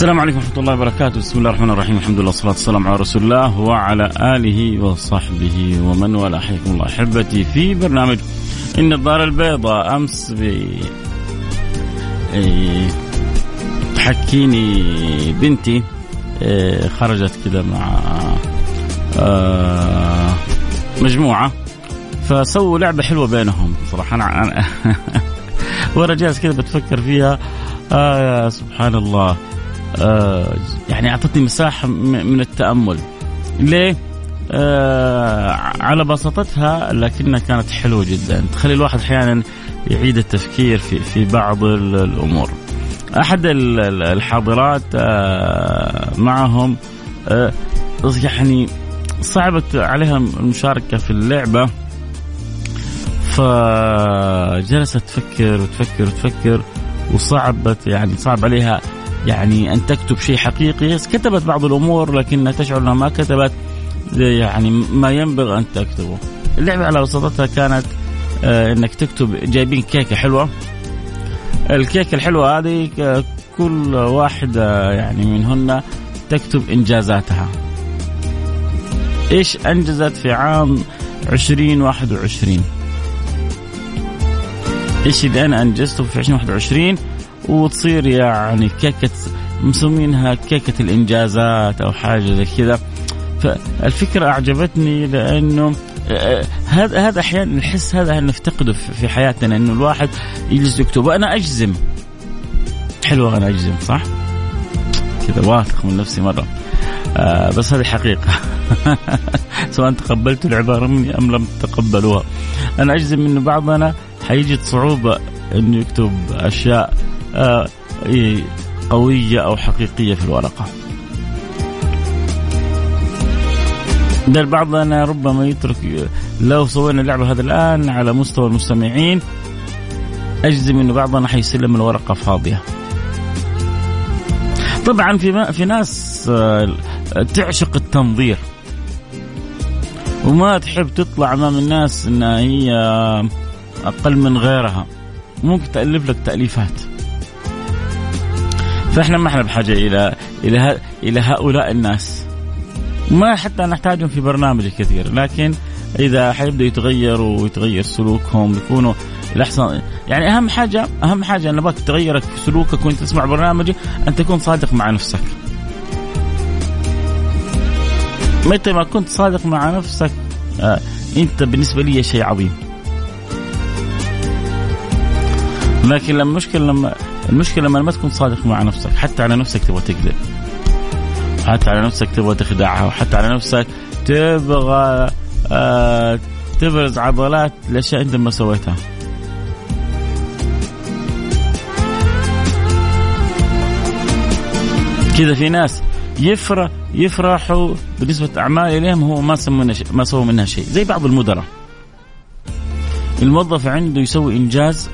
السلام عليكم ورحمة الله وبركاته، بسم الله الرحمن الرحيم، الحمد لله والصلاة والسلام على رسول الله وعلى آله وصحبه ومن والاه، حياكم الله أحبتي في برنامج الدار البيضاء. أمس ب إيه، تحكيني بنتي إيه، خرجت كذا مع آه، مجموعة فسووا لعبة حلوة بينهم صراحة. أنا وأنا جالس كذا بتفكر فيها. آه سبحان الله. آه يعني أعطتني مساحة من التأمل. ليه؟ آه على بساطتها لكنها كانت حلوة جدا. تخلي الواحد أحيانا يعيد التفكير في في بعض الأمور. أحد الحاضرات آه معهم آه يعني صعبت عليها المشاركة في اللعبة. فجلست تفكر وتفكر وتفكر وصعبت يعني صعب عليها يعني أن تكتب شيء حقيقي كتبت بعض الأمور لكنها تشعر أنها ما كتبت يعني ما ينبغي أن تكتبه. اللعبة على بساطتها كانت آه إنك تكتب جايبين كيكة حلوة الكيكة الحلوة هذه كل واحدة يعني منهن تكتب إنجازاتها. إيش أنجزت في عام 2021 إيش اللي أنا انجزته في 2021 وتصير يعني كيكة مسمينها كيكة الإنجازات أو حاجة زي كذا. فالفكرة أعجبتني لأنه آه، هذا هذا أحيانا الحس هذا نفتقده في حياتنا إنه الواحد يجلس يكتب. وأنا أجزم. حلوة أنا أجزم صح؟ كذا واثق من نفسي مرة. آه بس هذه حقيقة. سواء تقبلتوا العبارة مني أم لم تقبلوها. أنا أجزم إنه بعضنا حيجد صعوبة إنه يكتب إيه، قوية أو حقيقية في الورقة. ده بعضنا ربما يترك لو سوينا اللعبة هذا الآن على مستوى المستمعين أجزم أنه بعضنا حيسلم الورقة فاضية. طبعا في في ناس آه، تعشق التنظير. وما تحب تطلع أمام الناس انها هي أقل من غيرها. ممكن تألف لك تأليفات. فإحنا ما إحنا بحاجة إلى إلى إلى هؤلاء الناس ما حتى نحتاجهم في برنامج كثير لكن إذا حيبدأوا يتغيروا ويتغير سلوكهم يكونوا الأحسن يعني أهم حاجة أهم حاجة أنا ابغاك تغيرك في سلوكك وأنت تسمع برنامجي أن تكون صادق مع نفسك. متى ما كنت صادق مع نفسك آه أنت بالنسبة لي شيء عظيم. لكن لما المشكلة لما المشكلة لما ما تكون صادق مع نفسك. حتى على نفسك تبغى تكذب. حتى على نفسك تبغى تخدعها. وحتى على نفسك تبغى آه تبرز عضلات الأشياء أنت ما سويتها. كذا في ناس يفرح يفرحوا بنسبة أعمال إليهم هو ما سووا ما سووا منها شيء. زي بعض المدراء. الموظف عنده يسوي إنجاز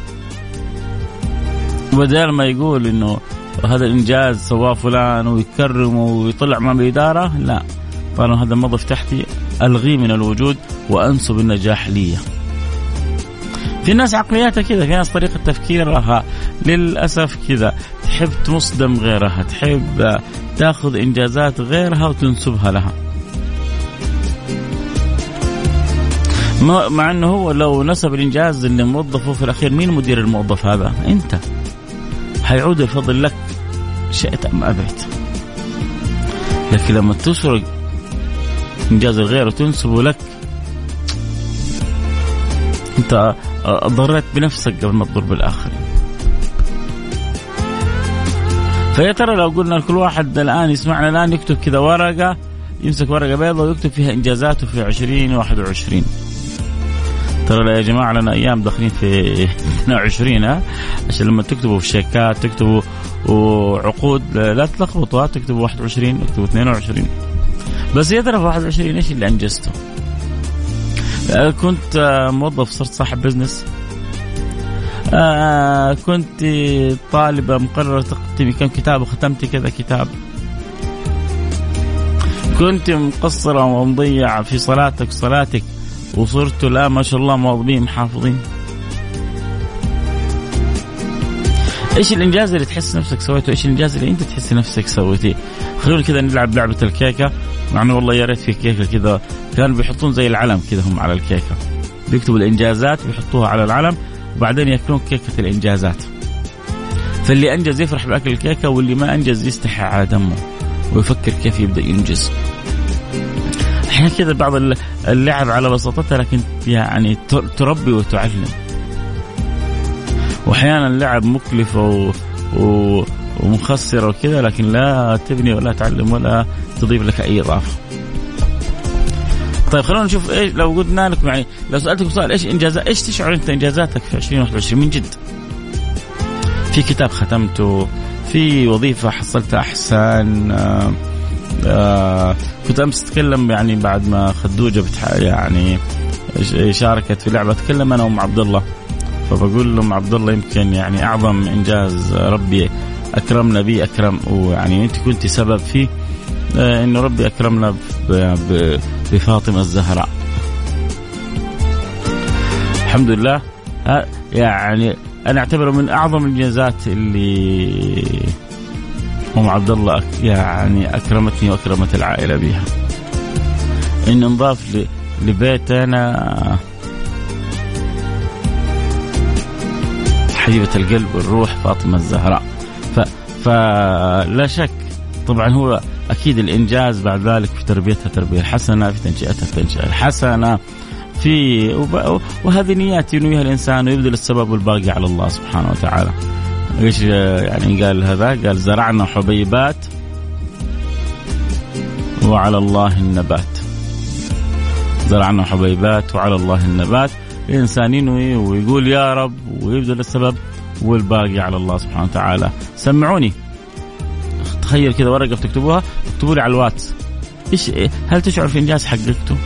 بدل ما يقول إنه هذا الانجاز سواه فلان ويكرمه ويطلع امام الاداره لا طالما هذا الموظف تحتي ألغيه من الوجود وأنسب النجاح لي. في ناس عقلياتها كذا، في ناس طريقة تفكيرها للأسف كذا، تحب تصدم غيرها، تحب تاخذ إنجازات غيرها وتنسبها لها. مع إنه هو لو نسب الإنجاز اللي موظفه في الأخير مين مدير الموظف هذا؟ أنت. حيعود الفضل لك شئت أم أبيت. لكن لما تسرق إنجاز الغير وتنسبه لك أنت ضريت بنفسك قبل ما تضر بالاخرين فيا ترى لو قلنا لكل واحد الآن يسمعنا الآن يكتب كذا ورقة يمسك ورقة بيضاء ويكتب فيها انجازاته في 2021 ترى يا جماعة لنا أيام داخلين في 22 ها؟ عشان لما تكتبوا في شيكات تكتبوا وعقود لا تلخبطوا تكتبوا 21 اكتبوا 22 بس يا ترى في 21 إيش اللي انجزته؟ كنت موظف صرت صاحب بزنس. آه كنت طالبة مقررة تختمي كم كتاب وختمتي كذا كتاب. كنت مقصرة ومضيعة في صلاتك صلاتك. وصرت لا ما شاء الله مواظبين محافظين. إيش الإنجاز اللي تحس نفسك سويته؟ إيش الإنجاز اللي أنت تحس نفسك سويتيه؟ خلونا كذا نلعب لعبة الكيكة. مع انه والله يا ريت في كيكة كذا. كانوا بيحطون زي العلم كذا هم على الكيكة. بيكتبوا الإنجازات بيحطوها على العلم. وبعدين ياكلون كيكة الإنجازات. فاللي أنجز يفرح بأكل الكيكة واللي ما أنجز يستحي على دمه. ويفكر كيف يبدأ ينجز. أحيانا كذا بعض اللعب على بساطتها لكن يعني تربي وتعلم وأحيانا اللعب مكلفه و... و... ومخسره وكذا لكن لا تبني ولا تعلم ولا تضيف لك أي إضافة. طيب خلونا نشوف إيش لو قلنا لكم يعني لو سالتكم سؤال إيش انجازات إيش تشعر أنت إنجازاتك في 2021 من جد؟ في كتاب ختمته، في وظيفة حصلتها أحسن، آه آه كنت أمس أتكلم يعني بعد ما خدوجة بتح... يعني شاركت في لعبة أتكلم أنا وأم عبد الله فبقول لهم عبد الله يمكن يعني أعظم إنجاز ربي أكرمنا به أكرم ويعني أنت كنت سبب فيه آه إنه ربي أكرمنا بفاطمة الزهراء. الحمد لله يعني أنا أعتبره من أعظم الإنجازات اللي أم عبد الله يعني أكرمتني وأكرمت العائلة بها. إن نضاف لبيتنا حبيبة القلب والروح فاطمة الزهراء. ف فلا شك طبعا هو أكيد الإنجاز بعد ذلك في تربيتها تربية حسنة في تنشئتها تنشئة حسنة في وهذه نيات ينويها الإنسان ويبذل السبب والباقي على الله سبحانه وتعالى. إيش يعني قال هذا؟ قال زرعنا حبيبات وعلى الله النبات. زرعنا حبيبات وعلى الله النبات، الإنسان ينوي ويقول يا رب ويبذل السبب والباقي على الله سبحانه وتعالى. سمعوني تخيل كذا ورقة بتكتبوها اكتبوا لي على الواتس إيش هل تشعر في إنجاز حققته؟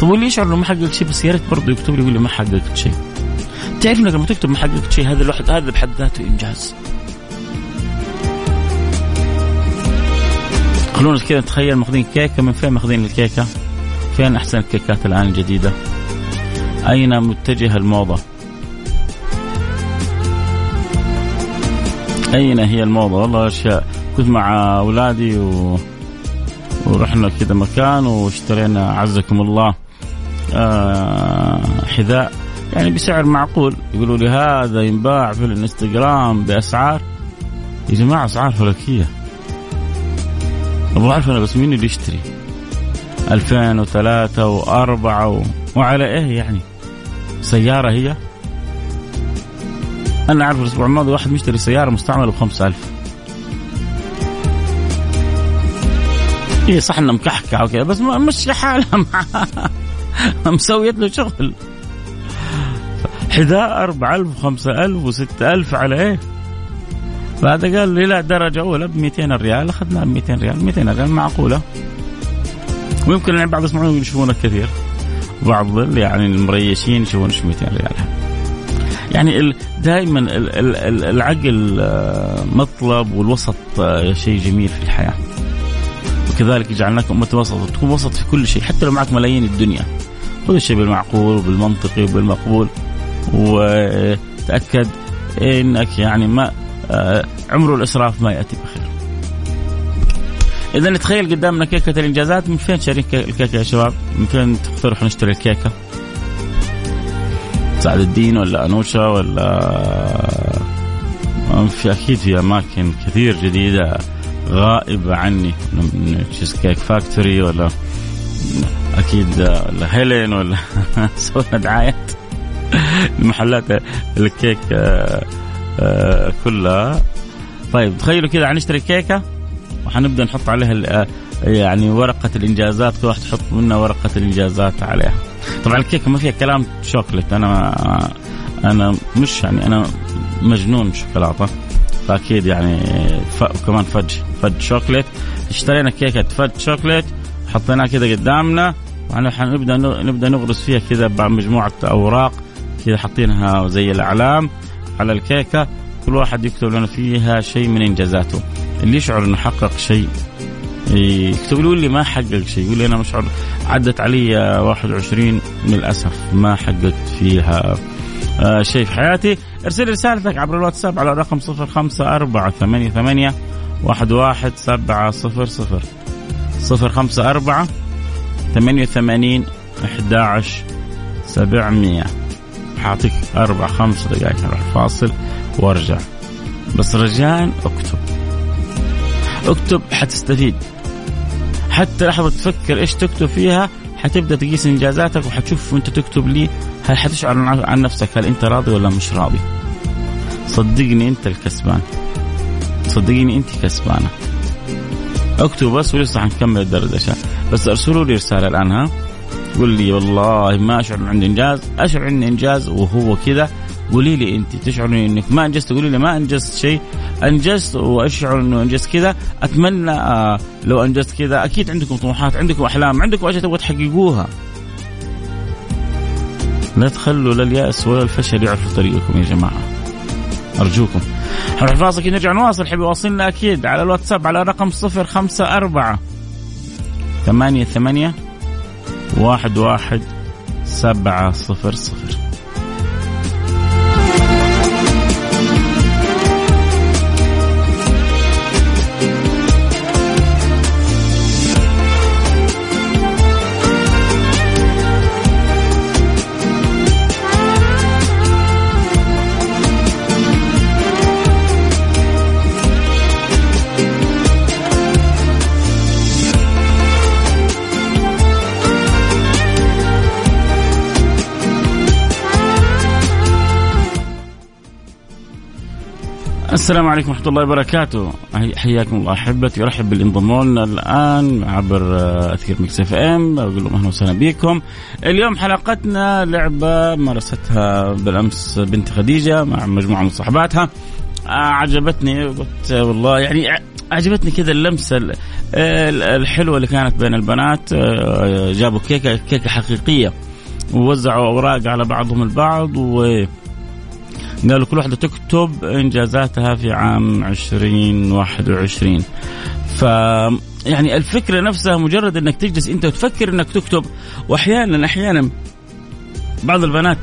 طب واللي يشعر إنه ما حقق شيء بس يا ريت برضه يكتب لي يقول لي ما حققت شيء. تعرف انك لما تكتب ما حققت شيء هذا الواحد هذا بحد ذاته إنجاز. خلونا كذا نتخيل ماخذين كيكة من فين ماخذين الكيكة؟ فين أحسن الكيكات الآن الجديدة؟ أين متجهه الموضة؟ أين هي الموضة؟ والله أشياء كنت مع أولادي و... ورحنا كذا مكان واشترينا عزكم الله آه حذاء يعني بسعر معقول. يقولوا لي هذا ينباع في الانستغرام بأسعار. يا جماعة أسعار فلكية. أبغى أعرف أنا بس مين اللي يشتري. 2003 و4 و... وعلى إيه يعني؟ سيارة هي؟ أنا أعرف الأسبوع الماضي واحد مشتري سيارة مستعملة ب 5000 اي صح انه مكحكة وكذا بس مشي حالها معاه مسويت له شغل. حذاء 4000 و5000 و6000 على إيه؟ بعد قال لي لا درجة أولى ب 200 ريال. اخذناها ب 200 ريال. 200 ريال معقولة. ويمكن يعني بعض يسمعون يشوفونه كثير. بعض يعني المريشين يشوفون 200 ريال. يعني دائما العقل آه، مطلب والوسط آه، شيء جميل في الحياة. وكذلك جعلناكم أمة وسط. تكون وسط في كل شيء. حتى لو معك ملايين الدنيا. خذ الشيء بالمعقول وبالمنطقي وبالمقبول. وتأكد إنك يعني ما آه، عمر الإسراف ما يأتي بخير. اذا نتخيل قدامنا كيكة الإنجازات من فين شارين الكيكة يا شباب؟ من فين تقترحوا نشتري الكيكة؟ سعد الدين ولا انوشا ولا في أكيد في أماكن كثير جديدة غائبة عني Cheesecake Factory ولا أكيد هيلين ولا سوينا دعايات المحلات الكيك آه، آه، كلها. طيب تخيلوا كذا حنشتري كيكة وحنبدأ نحط عليها آه، يعني ورقة الإنجازات كل واحد تحط منها ورقة الإنجازات عليها. طبعا الكيكة ما فيها كلام شوكليت أنا أنا مش يعني أنا مجنون شوكولاتة فأكيد يعني ف... وكمان fudge fudge chocolate. اشترينا كيكة fudge chocolate حطيناها كذا قدامنا وحنبدا نبدأ نغرس فيها كذا مجموعه أوراق. كذا حاطينها زي الأعلام على الكيكة كل واحد يكتب لنا فيها شيء من إنجازاته. اللي يشعر إنه حقق شيء يكتب لي اللي ما حقق شيء يقول لي أنا ما أشعر عدت علي 21 للأسف ما حققت فيها آه شيء في حياتي. ارسل رسالتك عبر الواتساب على الرقم 05488 11700 054 88 11 700 حاعطيك أربع خمس دقائق أروح فاصل وارجع. بس رجاء اكتب. اكتب حتستفيد. حتى لحظة تفكر إيش تكتب فيها حتبدأ تقيس إنجازاتك وحتشوف وأنت تكتب لي هل حتشعر عن نفسك هل أنت راضي ولا مش راضي. صدقني أنت الكسبان. صدقيني أنت كسبانة. اكتبوا بس ولسه حنكمل الدردشة. بس ارسلوا لي رسالة الآن ها؟ قول لي والله ما أشعر عندي إنجاز أشعر عندي إنجاز وهو كذا قولي لي أنت تشعري إنك ما أنجزت قولي لي ما أنجزت شيء أنجزت وأشعر إنه أنجزت كذا أتمنى آه لو أنجزت كذا أكيد عندكم طموحات عندكم أحلام عندكم أشياء تبغوا تحققوها. لا تخلوا لا اليأس ولا الفشل يعرفوا طريقكم يا جماعة. أرجوكم. نروح فاصل نرجع نواصل حبي واصلنا أكيد على الواتساب على رقم 054 ثمانية ثمانية واحد واحد سبعة صفر صفر. السلام عليكم ورحمة الله وبركاته. حياكم الله أحبتي أرحب باللي انضموا لنا الآن عبر آه، أثير Mix FM. أقول لهم أهلا وسهلا بكم. اليوم حلقتنا لعبة مارستها بالأمس بنت خديجة مع مجموعة من صحباتها. آه، عجبتني قلت والله يعني عجبتني كذا اللمسة الحلوة اللي كانت بين البنات. آه، جابوا كيكة كيكة حقيقية. ووزعوا أوراق على بعضهم البعض و قالوا كل واحدة تكتب إنجازاتها في عام 2021 ف يعني الفكرة نفسها مجرد أنك تجلس أنت وتفكر أنك تكتب وأحيانا أحيانا بعض البنات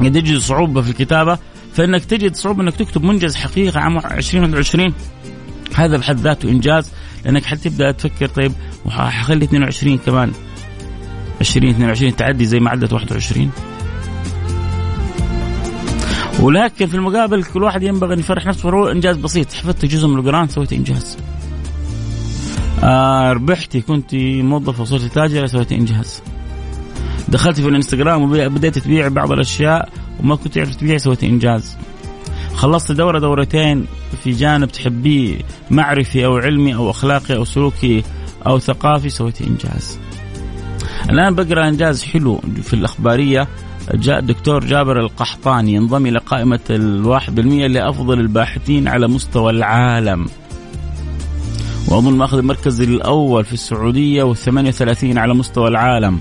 قد يجد صعوبة في الكتابة فإنك تجد صعوبة أنك تكتب منجز حقيقة عام 2021 هذا بحد ذاته إنجاز لأنك حتبدأ تفكر طيب وحخلي 22 كمان. 20 22 تعدي زي ما عدت 21 ولكن في المقابل كل واحد ينبغي أن يفرح نفسه ولو إنجاز بسيط. حفظت جزء من القرآن؟ سويت إنجاز. آه ربحتي كنت موظفه وصرت تاجره سويت إنجاز. دخلت في الإنستغرام وبديت تبيع بعض الأشياء وما كنت تعرف تبيع سويت إنجاز. خلصت دورة دورتين في جانب تحبيه معرفي أو علمي أو أخلاقي أو سلوكي أو ثقافي سويت إنجاز. الآن بقرأ إنجاز حلو في الأخبارية. جاء الدكتور جابر القحطاني ينضم إلى قائمة الواحد بالمئة لأفضل الباحثين على مستوى العالم. وأظن مأخذ المركز الأول في السعودية والثمانية وثلاثين على مستوى العالم.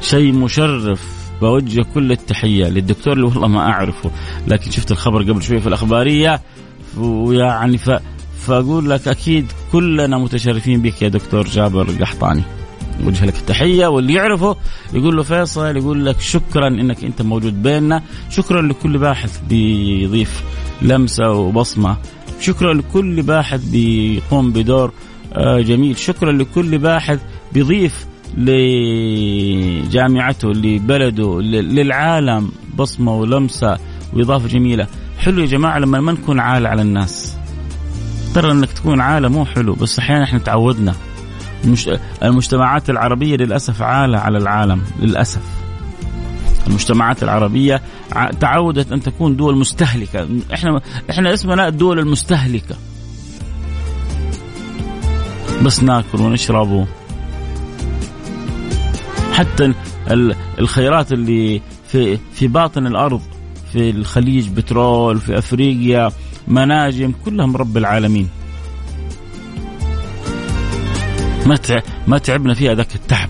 شيء مشرف بوجه كل التحية للدكتور اللي والله ما أعرفه لكن شفت الخبر قبل شوية في الأخبارية. ويعني ف... فأقول لك أكيد كلنا متشرفين بك يا دكتور جابر القحطاني. وجه لك التحية واللي يعرفه يقول له فيصل يقول لك شكرا إنك أنت موجود بيننا شكرا لكل باحث بيضيف لمسة وبصمة شكرا لكل باحث بيقوم بدور آه، جميل شكرا لكل باحث بيضيف لجامعته لبلده للعالم بصمة ولمسة وإضافة جميلة. حلو يا جماعة لما ما نكون عالة على الناس. ترى إنك تكون عالة مو حلو بس أحيانا إحنا تعودنا. المجتمعات العربية للأسف عالة على العالم للأسف. المجتمعات العربية تعودت أن تكون دول مستهلكة. إحنا إحنا اسمنا الدول المستهلكة. بس ناكل ونشرب حتى الخيرات اللي في في باطن الأرض في الخليج بترول في أفريقيا مناجم كلها من رب العالمين. ما ما تعبنا فيها ذاك التعب.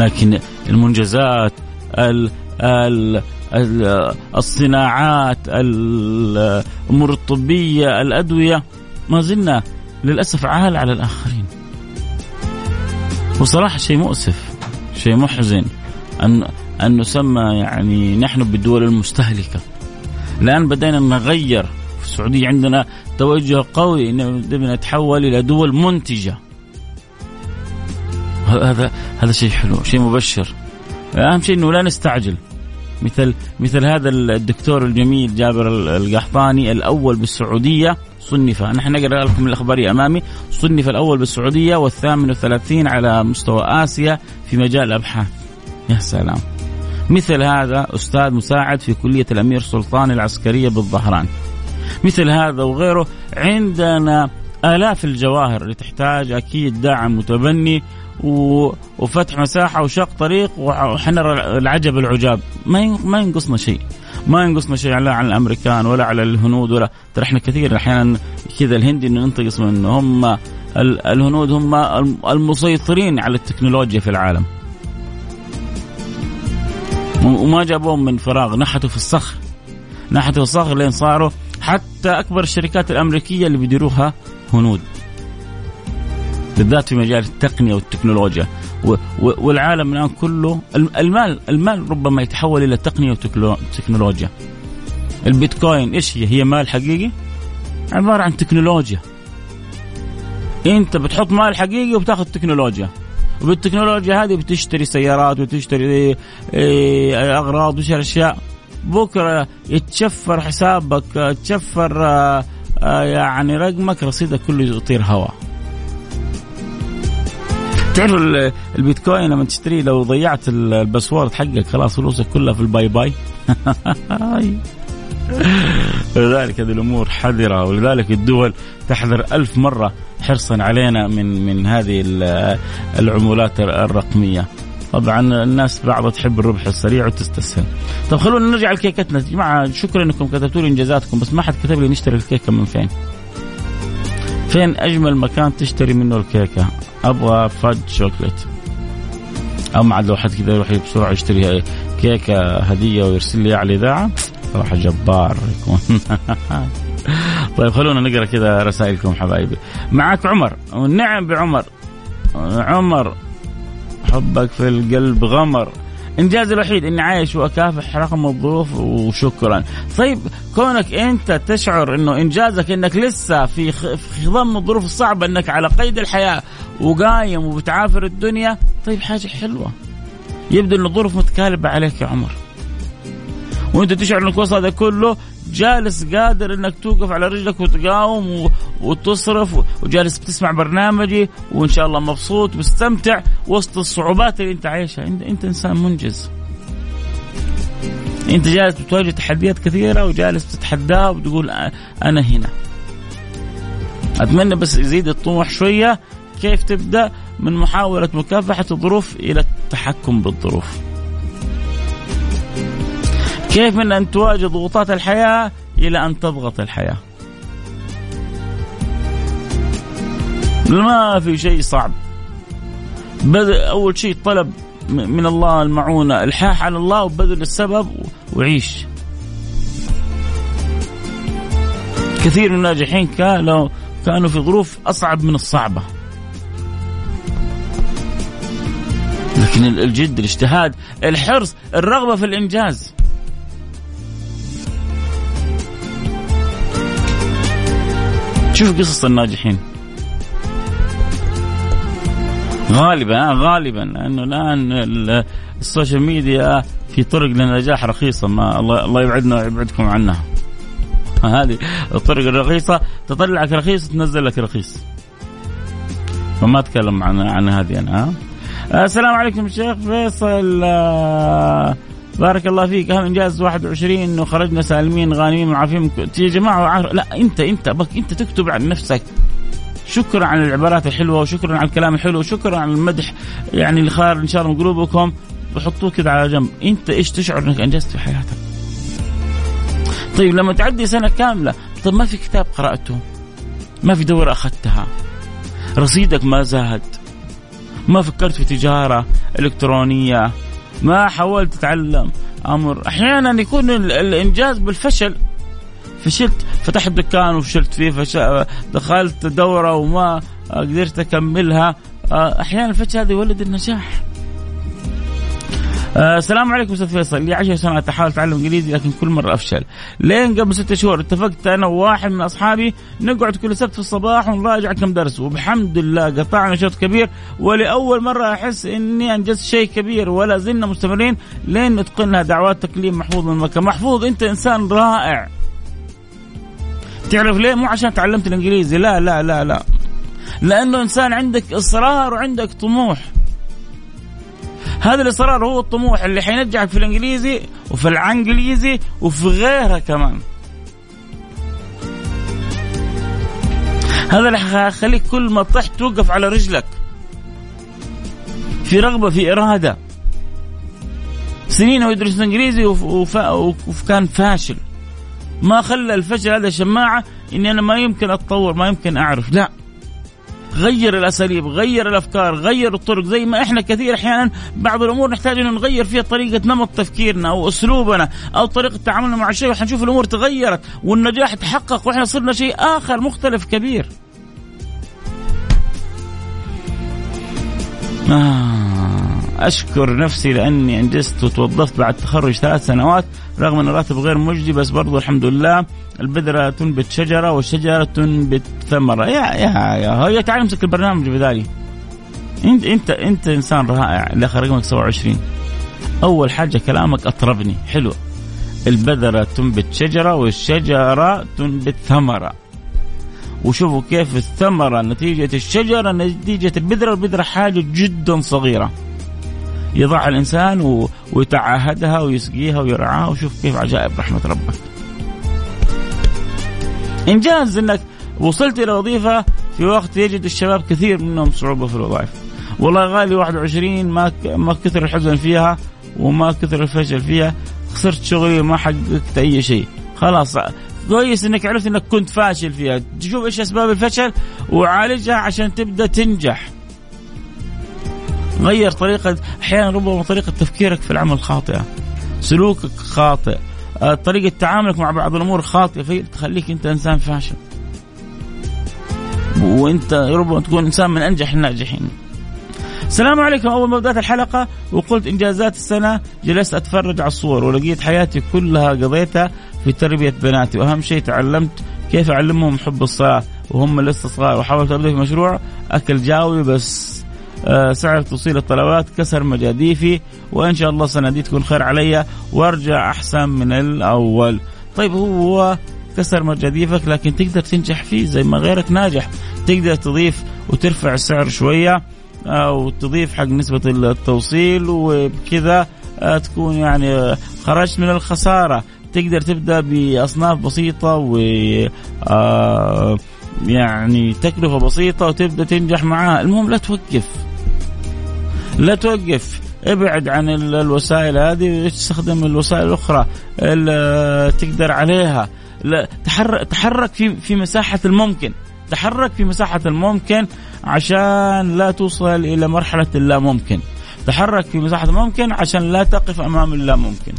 لكن المنجزات ال ال الصناعات الأمور الطبيه الأدوية ما زلنا للأسف عال على الآخرين. وصراحة شيء مؤسف شيء محزن ان أن نسمى يعني نحن بالدول المستهلكة. الآن بدينا نغير في السعودية عندنا توجه قوي ان نتحول إلى دول منتجة. هذا هذا شيء حلو شيء مبشر. أهم شيء إنه لا نستعجل. مثل مثل هذا الدكتور الجميل جابر القحطاني الأول بالسعودية صنف. نحن نقرأ لكم الاخباريه أمامي. صنف الأول بالسعودية والثامن والثلاثين على مستوى آسيا في مجال الأبحاث. يا سلام. مثل هذا أستاذ مساعد في كلية الأمير سلطان العسكرية بالظهران. مثل هذا وغيره عندنا آلاف الجواهر اللي تحتاج أكيد دعم متبني وفتح مساحة وشق طريق وحنرى العجب العجاب. ما ما ينقصنا شيء. ما ينقصنا شيء لا على الأمريكان ولا على الهنود ولا ترى إحنا كثير أحيانا كذا الهندي إنه ننتقص منه. هم الهنود هم المسيطرين على التكنولوجيا في العالم. وما جابوهم من فراغ. نحتوا في الصخر. نحتوا في الصخر لين صاروا حتى أكبر الشركات الأمريكية اللي بيديروها هنود. بالذات في مجال التقنية والتكنولوجيا. والعالم الآن كله المال المال ربما يتحول إلى تقنية وتكنولوجيا. البيتكوين إيش هي؟ هي مال حقيقي؟ عبارة عن تكنولوجيا. أنت بتحط مال حقيقي وبتاخذ تكنولوجيا. وبالتكنولوجيا هذه بتشتري سيارات وتشتري إيه، أغراض وتشتري أشياء. بكرة يتشفر حسابك تشفر آه، آه، يعني رقمك رصيدك كله يطير هواء. تعرف البيتكوين لما تشتريه لو ضيعت ال password حقك خلاص فلوسك كلها في ال bye bye. لذلك هذه الأمور حذرة ولذلك الدول تحذر ألف مرة حرصا علينا من من هذه العمولات الرقمية. طبعا الناس بعضها تحب الربح السريع وتستسهل. طب خلونا نرجع لكيكتنا. يا جماعة شكرا إنكم كتبتوا لي إنجازاتكم بس ما حد كتب لي نشتري الكيكة من فين. فين أجمل مكان تشتري منه الكيكة؟ أبغى فج شوكليت. أو عاد لو حد كذا يروح بسرعة يشتري كيكة هدية ويرسل لي على الاذاعه صراحة جبار يكون. طيب خلونا نقرأ كذا رسائلكم حبايبي. معك عمر. نعم بعمر. عمر. حبك في القلب غمر إنجازي الوحيد إني عايش وأكافح رغم الظروف وشكرا. طيب كونك أنت تشعر إنه إنجازك إنك لسه في في ضم الظروف الصعبة إنك على قيد الحياة وقايم وبتعافر الدنيا، طيب حاجة حلوة. يبدو إن الظروف متكالبة عليك يا عمر. وأنت تشعر انك وسط هذا كله جالس قادر إنك توقف على رجلك وتقاوم وتصرف وجالس بتسمع برنامجي وإن شاء الله مبسوط ومستمتع وسط الصعوبات اللي أنت عايشها. انت, أنت إنسان منجز. أنت جالس بتواجه تحديات كثيرة وجالس تتحداها وتقول أنا هنا. أتمنى بس يزيد الطموح شوية. كيف تبدأ؟ من محاولة مكافحة الظروف إلى التحكم بالظروف. كيف من أن تواجه ضغوطات الحياة إلى أن تضغط الحياة؟ ما في شيء صعب. بدأ أول شيء طلب من الله المعونة الحاح على الله وبذل السبب وعيش. كثير من الناجحين كانوا كانوا في ظروف أصعب من الصعبة. لكن الجد الاجتهاد الحرص الرغبة في الإنجاز. شوف قصص الناجحين. غالبا غالبا لأنه الآن ال social media في طرق للنجاح رخيصة ما الله يبعدنا ويبعدكم عنها. هذه الطرق الرخيصة تطلعك رخيص تنزل لك رخيص. فما أتكلم عن عن هذه أنا ها السلام عليكم شيخ فيصل آه. بارك الله فيك. اهم إنجاز 21 انه خرجنا سالمين غانمين معافين يا جماعة لا أنت أنت بك أنت تكتب عن نفسك. شكرا على العبارات الحلوة وشكرا على الكلام الحلو وشكرا على المدح يعني اللي خارج إن شاء الله من قلوبكم. وحطوه كذا على جنب. أنت إيش تشعر إنك أنجزت في حياتك؟ طيب لما تعدي سنة كاملة طيب ما في كتاب قرأته؟ ما في دورة أخذتها؟ رصيدك ما زاد؟ ما فكرت في تجارة إلكترونية؟ ما حاولت تتعلم أمر. أحيانا يكون الإنجاز بالفشل. فشلت فتحت دكان وفشلت فيه فشل دخلت دورة وما قدرت أكملها. أحيانا الفشل هذا يولد النجاح. السلام عليكم أستاذ فيصل. لي 10 سنوات أحاول أتعلم إنجليزي لكن كل مرة أفشل. لين قبل ستة شهور اتفقت أنا وواحد من أصحابي نقعد كل سبت في الصباح ونراجع كم درس وبحمد الله قطعنا شوط كبير. ولأول مرة أحس إني أنجزت شيء كبير ولا زلنا مستمرين لين نتقنها دعوات تكليم محفوظ من مكة. محفوظ أنت إنسان رائع. تعرف ليه؟ مو عشان تعلمت الإنجليزي لا لا لا لا. لأنه إنسان عندك إصرار وعندك طموح. هذا الإصرار هو الطموح اللي حينجحك في الإنجليزي وفي العنجليزي وفي غيرها كمان. هذا اللي حيخليك كل ما طحت توقف على رجلك. في رغبة في إرادة. سنين هو يدرس إنجليزي وكان فاشل. ما خلى الفشل هذا شماعة إني أنا ما يمكن أتطور ما يمكن أعرف. لا. غير الأساليب غير الأفكار غير الطرق زي ما إحنا كثير أحيانا بعض الأمور نحتاج ان نغير فيها طريقة نمط تفكيرنا أو أسلوبنا أو طريقة تعاملنا مع الشيء وحنشوف الأمور تغيرت والنجاح تحقق وإحنا صرنا شيء آخر مختلف كبير. آه أشكر نفسي لأني أنجزت وتوظفت بعد تخرج ثلاث سنوات رغم أن الراتب غير مجدي بس برضو الحمد لله البذرة تنبت شجرة والشجرة تنبت ثمرة يا يا يا هي تعال امسك البرنامج بدالي انت انت انت إنسان رائع اللي آخر رقمك 27 أول حاجة كلامك أطربني. حلو. البذرة تنبت شجره والشجرة تنبت ثمره وشوفوا كيف الثمرة نتيجة الشجرة نتيجة البذرة. البذرة حاجة جدا صغيرة. يضعها الإنسان ويتعاهدها ويسقيها ويرعاها. وشوف كيف عجائب رحمة ربك. إنجاز إنك وصلت إلى وظيفة في وقت يجد الشباب كثير منهم صعوبة في الوظائف. والله غالي 21 ما ما كثر الحزن فيها وما كثر الفشل فيها. خسرت شغلي وما حققت أي شيء. خلاص كويس إنك عرفت إنك كنت فاشل فيها. تشوف إيش أسباب الفشل وعالجها عشان تبدأ تنجح. غير طريقة أحيانا ربما طريقة تفكيرك في العمل خاطئة. سلوكك خاطئ. آه، طريقة تعاملك مع بعض الأمور خاطئة في تخليك أنت إنسان فاشل. وأنت ربما تكون إنسان من أنجح الناجحين. السلام عليكم أول ما بدأت الحلقة وقلت إنجازات السنة جلست أتفرج على الصور ولقيت حياتي كلها قضيتها في تربية بناتي. وأهم شيء تعلمت كيف أعلمهم حب الصلاة وهم لسه صغار وحاولت ابدا في مشروع أكل جاوي بس. سعر توصيل الطلبات كسر مجاديفي وإن شاء الله السنة تكون خير علي وأرجع أحسن من الأول. طيب هو كسر مجاديفك لكن تقدر تنجح فيه زي ما غيرك ناجح. تقدر تضيف وترفع السعر شوية أو تضيف حق نسبة التوصيل وبكذا آه، تكون يعني خرجت من الخسارة. تقدر تبدأ بأصناف بسيطة و آه، يعني تكلفة بسيطة وتبدأ تنجح معاها المهم لا توقف. لا توقف. ابعد عن الوسائل هذه واستخدم الوسائل الأخرى اللي تقدر عليها. لا تحرك تحرك في في مساحة الممكن. تحرك في مساحة الممكن عشان لا توصل إلى مرحلة اللا ممكن تحرك في مساحة الممكن عشان لا تقف أمام اللا ممكن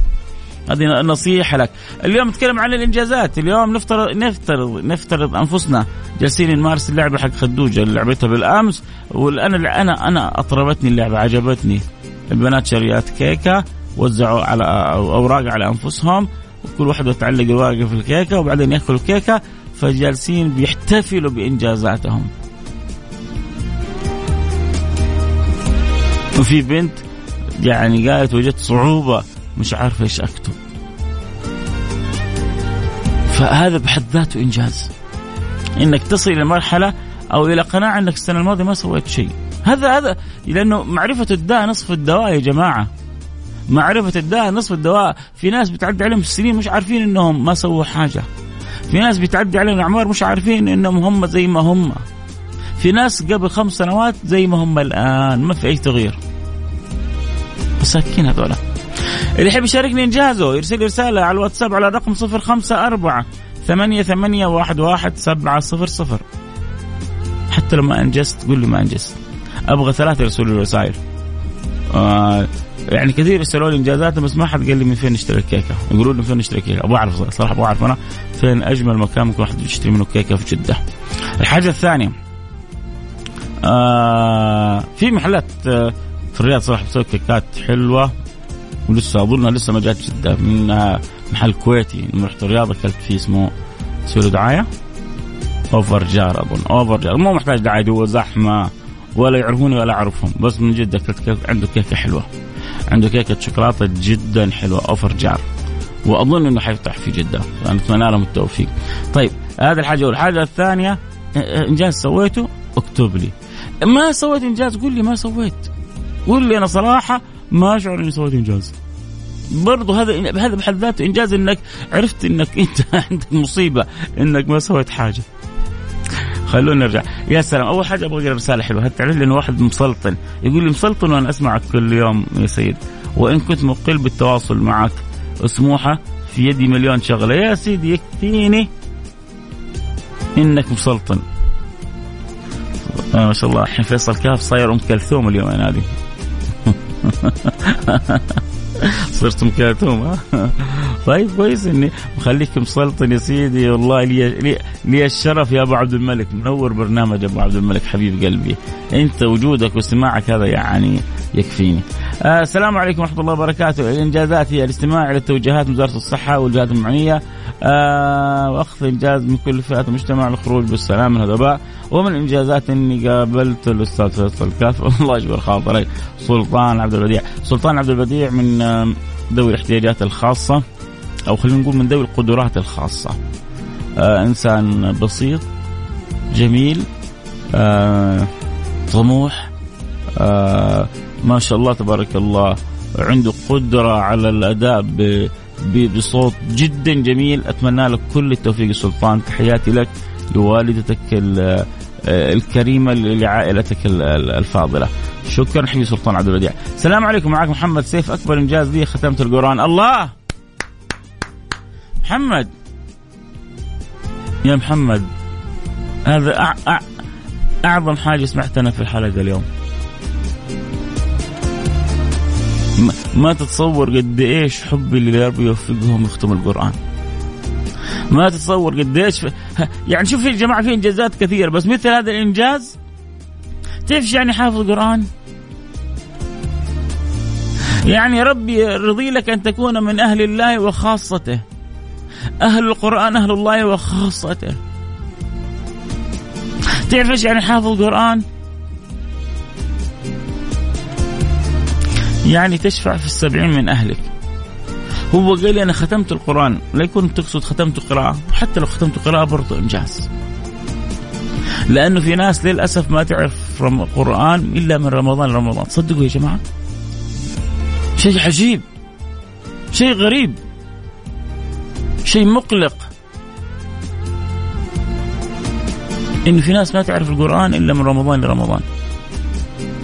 هذه نصيحة لك. اليوم نتكلم عن الإنجازات. اليوم نفترض نفترض نفترض أنفسنا جالسين نمارس اللعبة حق خدوجة. اللي لعبتها بالأمس وأنا أنا أنا أطربتني اللعبة عجبتني. البنات شريات كيكة وزعوا على أوراق على أنفسهم. وكل واحدة تعلق الورقه في الكيكة وبعدين ياكلوا الكيكة. فجالسين بيحتفلوا بإنجازاتهم. وفي بنت يعني قالت وجدت صعوبة مش عارف إيش أكتب. فهذا بحد ذاته إنجاز. إنك تصل إلى مرحلة أو إلى قناعة إنك السنة الماضية ما سويت شيء. هذا هذا لأنه معرفة الداء نصف الدواء يا جماعة. معرفة الداء نصف الدواء في ناس بتعدي عليهم السنين مش عارفين إنهم ما سووا حاجة. في ناس بتعدي عليهم اعمار مش عارفين إنهم هم زي ما هم. في ناس قبل خمس سنوات زي ما هم الآن ما في أي تغيير. مساكين هذولا. اللي يحب يشاركني إنجازه يرسل رسالة على الواتساب على الرقم صفر خمسة أربعة ثمانية ثمانية واحد واحد سبعة صفر صفر. حتى لو ما أنجزت قول لي ما أنجزت. أبغى ثلاثة يرسلوا لي رسائل. آه يعني كثير يسالوا لي انجازات بس ما حد قال لي من فين نشتري الكيكة. يقولوا لي من فين نشتري الكيكة. أبغى أعرف صراحة أبغى أعرف أنا فين أجمل مكان ممكن واحد يشتري منه كيكة في جدة. الحاجة الثانية آه في محلات آه في الرياض صراحة بتسوي كيكات حلوة. ولسه أظنها لسه ما جات جده من محل كويتي رحت الرياض اكلت فيه اسمه سوي دعاية. أوفر جار أظن. أوفر جار. مو محتاج دعاية هو زحمة ولا يعرفوني ولا أعرفهم. بس من جد اكلت كيك عنده كيكة حلوة. عنده كيكة شوكولاتة جدا حلوة أوفر جار. وأظن إنه حيفتح في جدة. فنتمنى لهم التوفيق. طيب هذا الحاجة الاولى، الحاجة الثانية إنجاز سويته اكتب لي. ما سويت إنجاز؟ قول لي ما سويت. قول لي أنا صراحة ما اشعر إني سويت إنجاز. برضه هذا هذا بحد ذاته إنجاز إنك عرفت إنك أنت عندك مصيبة إنك ما سويت حاجة. خلونا نرجع. يا سلام أول حاجة أبغى اقرا رسالة حلوة. هل تعرف لي انه واحد مسلطن يقول لي مسلطن وأنا أسمعك كل يوم يا سيد. وإن كنت مقل بالتواصل معك وسموحه في يدي مليون شغلة. يا سيدي يكفيني إنك مسلطن. آه ما شاء الله الحين فيصل كاف صاير أم كلثوم اليوم يا نادي صرت ام كلثوم ها؟ طيب كويس إني مخليك مسلطن يا سيدي. والله لي, لي, لي الشرف يا أبو عبد الملك. منور برنامج أبو عبد الملك حبيب قلبي. أنت وجودك واستماعك هذا يعني يكفيني. آه السلام عليكم ورحمة الله وبركاته. الانجازات هي الاستماع إلى توجيهات وزاره الصحة والجهات المعنية. آه وأخذ إنجاز من كل فئات المجتمع للخروج بالسلام من الوباء ومن الإنجازات إني قابلت الأستاذ فيصل كاف الله يجبر خاطرك سلطان عبد البديع. سلطان عبد البديع من ذوي الاحتياجات الخاصة. أو خلينا نقول من ذوي القدرات الخاصة. آه إنسان بسيط جميل آه طموح آه ما شاء الله تبارك الله عنده قدرة على الأداء بصوت جدا جميل. أتمنى لك كل التوفيق سلطان. تحياتي لك لوالدتك الكريمة لعائلتك الفاضلة. شكرا حبيبي سلطان عبد البديع السلام عليكم. معك محمد سيف أكبر إنجاز لي ختمت القرآن. الله! محمد! يا محمد هذا أع... أع... أعظم حاجة سمعتها في الحلقة اليوم. ما, تتصور قد إيش حبي اللي ربي يوفقهم يختموا القرآن. ما تتصور قديش يعني شوف يا جماعة في إنجازات كثيرة بس مثل هذا الإنجاز تعرف يعني حافظ القرآن؟ يعني ربي يرضي لك أن تكون من أهل الله وخاصته. أهل القرآن أهل الله وخاصته. تعرف إيش يعني حافظ القرآن؟ يعني تشفع في السبعين من أهلك. هو قال لي أنا ختمت القرآن لا يكون تقصد ختمت قراءه حتى لو ختمت قراءه برضه إنجاز. لأنه في ناس للأسف ما تعرف قرآن إلا من رمضان لرمضان صدقوا يا جماعة. شيء عجيب. شيء غريب. شيء مقلق. إنه في ناس ما تعرف القرآن إلا من رمضان لرمضان.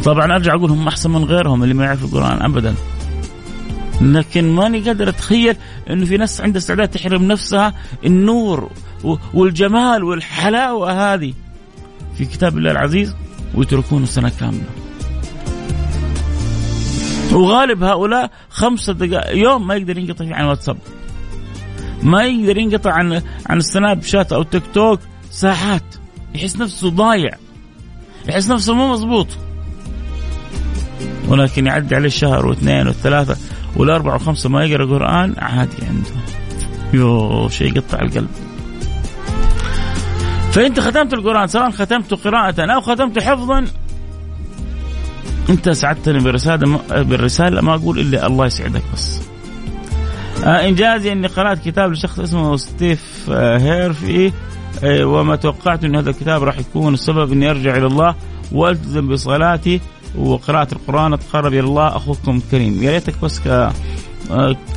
طبعا أرجع أقول هم أحسن من غيرهم اللي ما يعرفوا القرآن ابدا لكن ماني قادر أتخيل إنه في ناس عندها استعداد تحرم نفسها النور والجمال والحلاوة هذه في كتاب الله العزيز ويتركونه سنة كاملة. وغالب هؤلاء خمسة دقائق يوم ما يقدر ينقطع عن واتساب. ما يقدر ينقطع عن عن السناب شات أو تيك توك ساعات يحس نفسه ضايع يحس نفسه مو مضبوط ولكن يعدي عليه شهر واثنين وثلاثة والأربعة وخمسة ما يقرأ قرآن عادي عنده. يو شيء يقطع القلب. فأنت ختمت القرآن سواء ختمت قراءة أو ختمت حفظا أنت سعدتني بالرسالة بالرسالة ما أقول إلا الله يسعدك بس. آه إنجازي أني قرأت كتاب لشخص اسمه ستيف آه هيرفي. آه، وما توقعت أن هذا الكتاب راح يكون السبب أني أرجع إلى الله وألتزم بصلاتي. وقراءة القرآن أتقرب إلى الله أخوكم الكريم يا ريتك بس ك...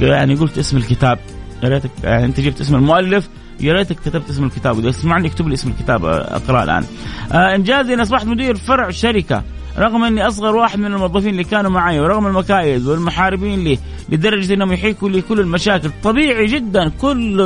يعني قلت اسم الكتاب. يا ريتك يعني أنت جبت اسم المؤلف يا ريتك كتبت اسم الكتاب. إذا تسمعني اكتب لي اسم الكتاب اقراه الآن. آه إنجازي اني اصبحت مدير فرع شركة رغم أني أصغر واحد من الموظفين اللي كانوا معي ورغم المكايد والمحاربين لي لدرجة أنهم يحيكوا لي كل المشاكل. طبيعي جدا كل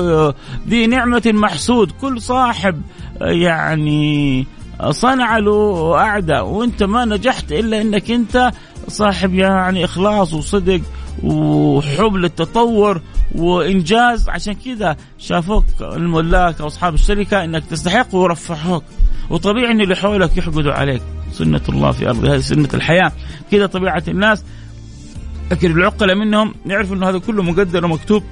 ذي نعمة محسود كل صاحب يعني صنع له أعداء وأنت ما نجحت إلا إنك أنت صاحب يعني إخلاص وصدق وحب للتطور وإنجاز. عشان كذا شافوك الملاك أو أصحاب الشركة إنك تستحق ورفعوك. وطبيعي إن اللي حولك يحقدوا عليك. سنة الله في أرض هذه سنة الحياة. كذا طبيعة الناس. لكن العقلة منهم يعرفوا إنه هذا كله مقدر ومكتوب.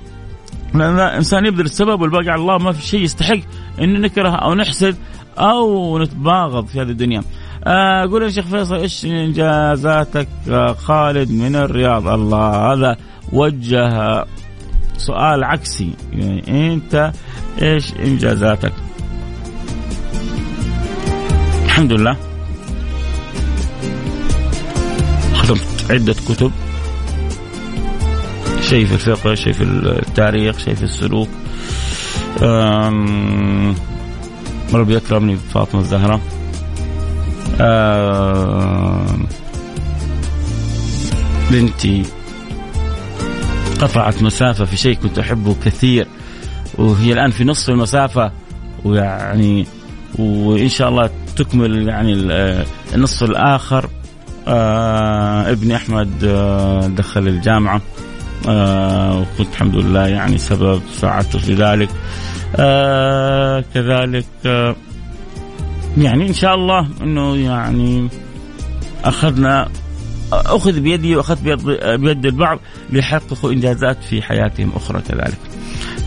لأن الإنسان يبذل السبب والباقي على الله ما في شيء يستحق إن نكره أو نحسد. أو نتباغض في هذه الدنيا. آه قول يا شيخ فيصل إيش إنجازاتك آه خالد من الرياض؟ الله هذا وجه سؤال عكسي. يعني أنت إيش إنجازاتك؟ الحمد لله. ختمت عدة كتب. شيء في الفقه شيء في التاريخ شيء في السلوك. ربي يكرمني بفاطمة الزهراء بنتي قطعت مسافة في شيء كنت أحبه كثير وهي الآن في نصف المسافة ويعني وإن شاء الله تكمل يعني النصف الآخر. آه ابني أحمد آه دخل الجامعة آه وكنت الحمد لله يعني سبب ساعدته في ذلك. آه كذلك آه يعني إن شاء الله إنه يعني أخذنا أخذ بيدي واخذت بيد, البعض ليحققوا إنجازات في حياتهم أخرى كذلك.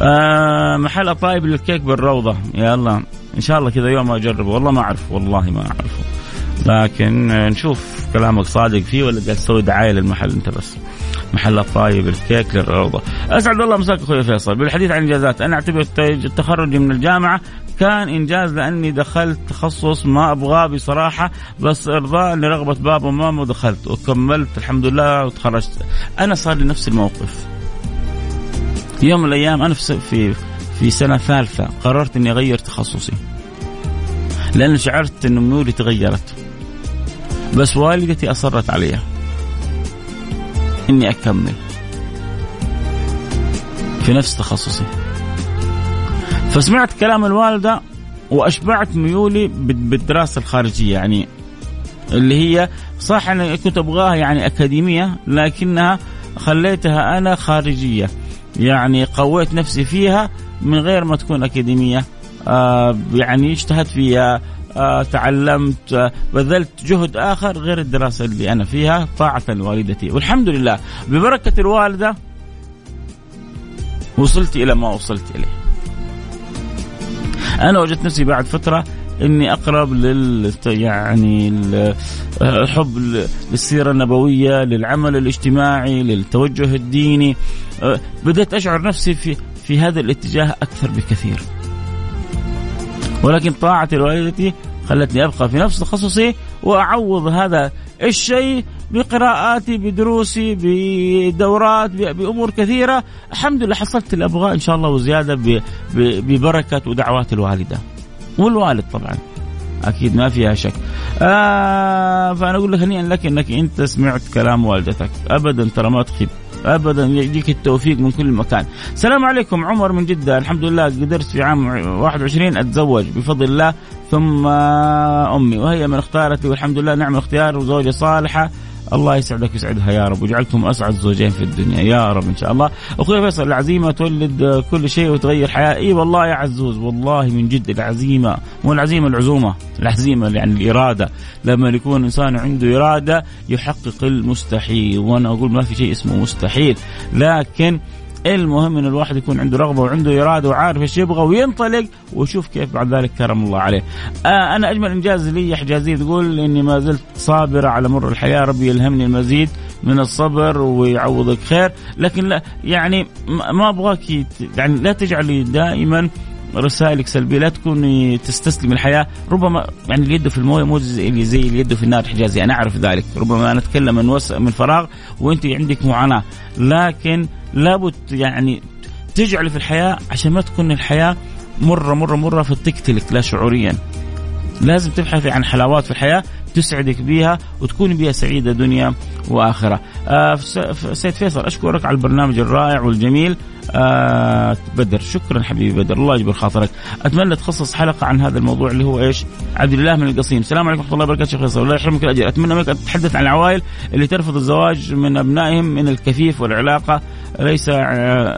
آه محل طيب للكيك بالروضة الله إن شاء الله كذا يوم أجربه والله ما اعرف والله ما أعرفه. لكن نشوف كلامك صادق فيه ولا قاعد تسوي دعاية للمحل انت بس. محل الطايب الكيك للروضه. أسعد الله مساك أخوي فيصل بالحديث عن إنجازات أنا أعتبر تخرجي من الجامعة كان إنجاز لأني دخلت تخصص ما أبغاه بصراحة بس إرضاء لرغبه بابا وماما ودخلت وكملت الحمد لله وتخرجت. أنا صار لي نفس الموقف. يوم من الأيام أنا في في سنة ثالثة قررت إني أغير تخصصي. لأن شعرت انه ميولي تغيرت. بس والدتي أصرت عليها. إني أكمل. في نفس تخصصي. فسمعت كلام الوالدة وأشبعت ميولي بالدراسة الخارجية. يعني اللي هي صح أنا كنت أبغاها يعني أكاديمية لكنها خليتها أنا خارجية. يعني قويت نفسي فيها من غير ما تكون أكاديمية. آه يعني اجتهدت فيها تعلمت آه بذلت جهد آخر غير الدراسة اللي أنا فيها طاعة لوالدتي والحمد لله ببركة الوالدة وصلت إلى ما وصلت إليه. أنا وجدت نفسي بعد فترة إني أقرب لل يعني الحب للسيرة النبوية، للعمل الاجتماعي، للتوجه الديني. آه، بدأت أشعر نفسي في في هذا الاتجاه أكثر بكثير. ولكن طاعة والدتي خلتني أبقى في نفس تخصصي وأعوض هذا الشيء بقراءاتي بدروسي بدورات بأمور كثيرة. الحمد لله حصلت اللي ابغاه إن شاء الله وزيادة ببركة ودعوات الوالدة والوالد طبعا. أكيد ما فيها شك. آه فأنا أقول لك هنيئا لك إنك انت سمعت كلام والدتك. ابدا ترى ما تخيب. ابدا يجيك التوفيق من كل مكان. السلام عليكم عمر من جدة، الحمد لله قدرت في عام 21 أتزوج بفضل الله ثم أمي وهي من اختارتي والحمد لله نعم الاختيار وزوجة صالحة الله يسعدك ويسعدها يا رب. وجعلكم أسعد زوجين في الدنيا. يا رب إن شاء الله. أخوي فيصل العزيمة تولد كل شيء وتغير حياة. إي والله يا عزوز والله من جد العزيمة. مو العزيمة العزومة. العزيمة يعني الإرادة. لما يكون الانسان عنده إرادة يحقق المستحيل. وأنا أقول ما في شيء اسمه مستحيل. لكن المهم إن الواحد يكون عنده رغبة وعنده إرادة وعارف إيش يبغى وينطلق ويشوف كيف بعد ذلك كرم الله عليه. آه أنا أجمل إنجاز لي حجازي تقول إني ما زلت صابره على مر الحياة ربي يلهمني المزيد من الصبر ويعوضك خير لكن لا يعني ما أبغاك يعني لا تجعلي دائما رسائلك سلبية لا تكوني تستسلم الحياة. ربما يعني اليد في الموية مو زي زي اليد في النار حجازي أنا أعرف ذلك. ربما نتكلم من وس من فراغ وأنت عندك معاناة. لكن لابد يعني تجعل في الحياة عشان ما تكون الحياة مره مره مرة فتقتلك لا شعوريا. لازم تبحثي عن حلاوات في الحياة تسعدك بها وتكون بها سعيدة دنيا وآخرة. آه سيد فيصل أشكرك على البرنامج الرائع والجميل. آه بدر شكرا حبيبي بدر الله يجبر خاطرك. أتمنى تخصص حلقة عن هذا الموضوع اللي هو إيش؟ عبد الله من القصيم. السلام عليكم ورحمة الله وبركاته شيخ فيصل الله يحرمك الأجر. أتمنى منك تتحدث عن العوائل اللي ترفض الزواج من أبنائهم من الكفيف والعلاقة. ليس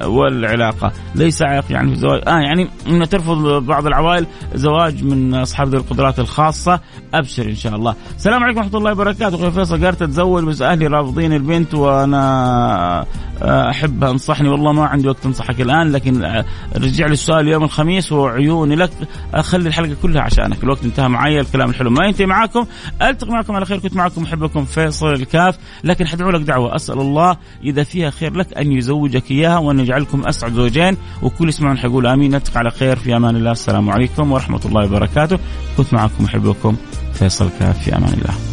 والعلاقة. ليس عائق يعني في الزواج آه يعني إن ترفض بعض العوائل زواج من أصحاب ذوي القدرات الخاصة أبشر إن شاء الله. السلام عليكم ورحمة الله وبركاته. أخوي فيصل قالت أتزوج بس أهلي رافضين البنت وأنا احب أنصحني. والله ما عندي وقت أنصحك الآن لكن رجع لي السؤال يوم الخميس وعيوني لك. أخلي الحلقة كلها عشانك. الوقت انتهى معي الكلام الحلو ما ينتهي معاكم ألتقي معكم على خير. كنت معكم محبكم فيصل الكاف. لكن حدعو لك دعوة. أسأل الله إذا فيها خير لك أن يزوجك إياها وأن يجعلكم أسعد زوجين. وكل يسمعون حيقول آمين. نلتقي على خير. في أمان الله. السلام عليكم ورحمة الله وبركاته. كنت معكم محبكم فيصل الكاف. في أمان الله.